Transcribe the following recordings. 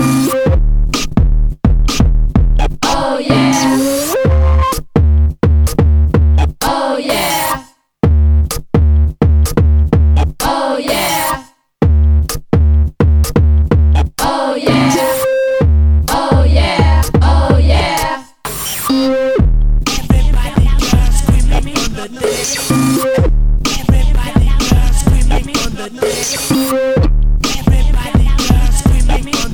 Everybody, girl, screaming on the neck.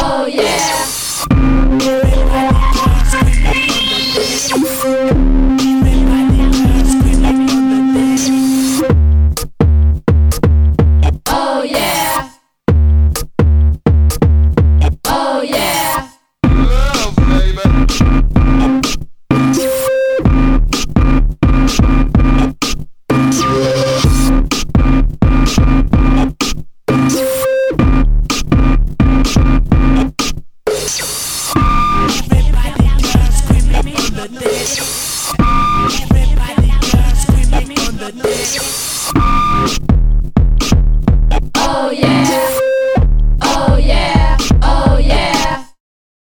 Oh yeah.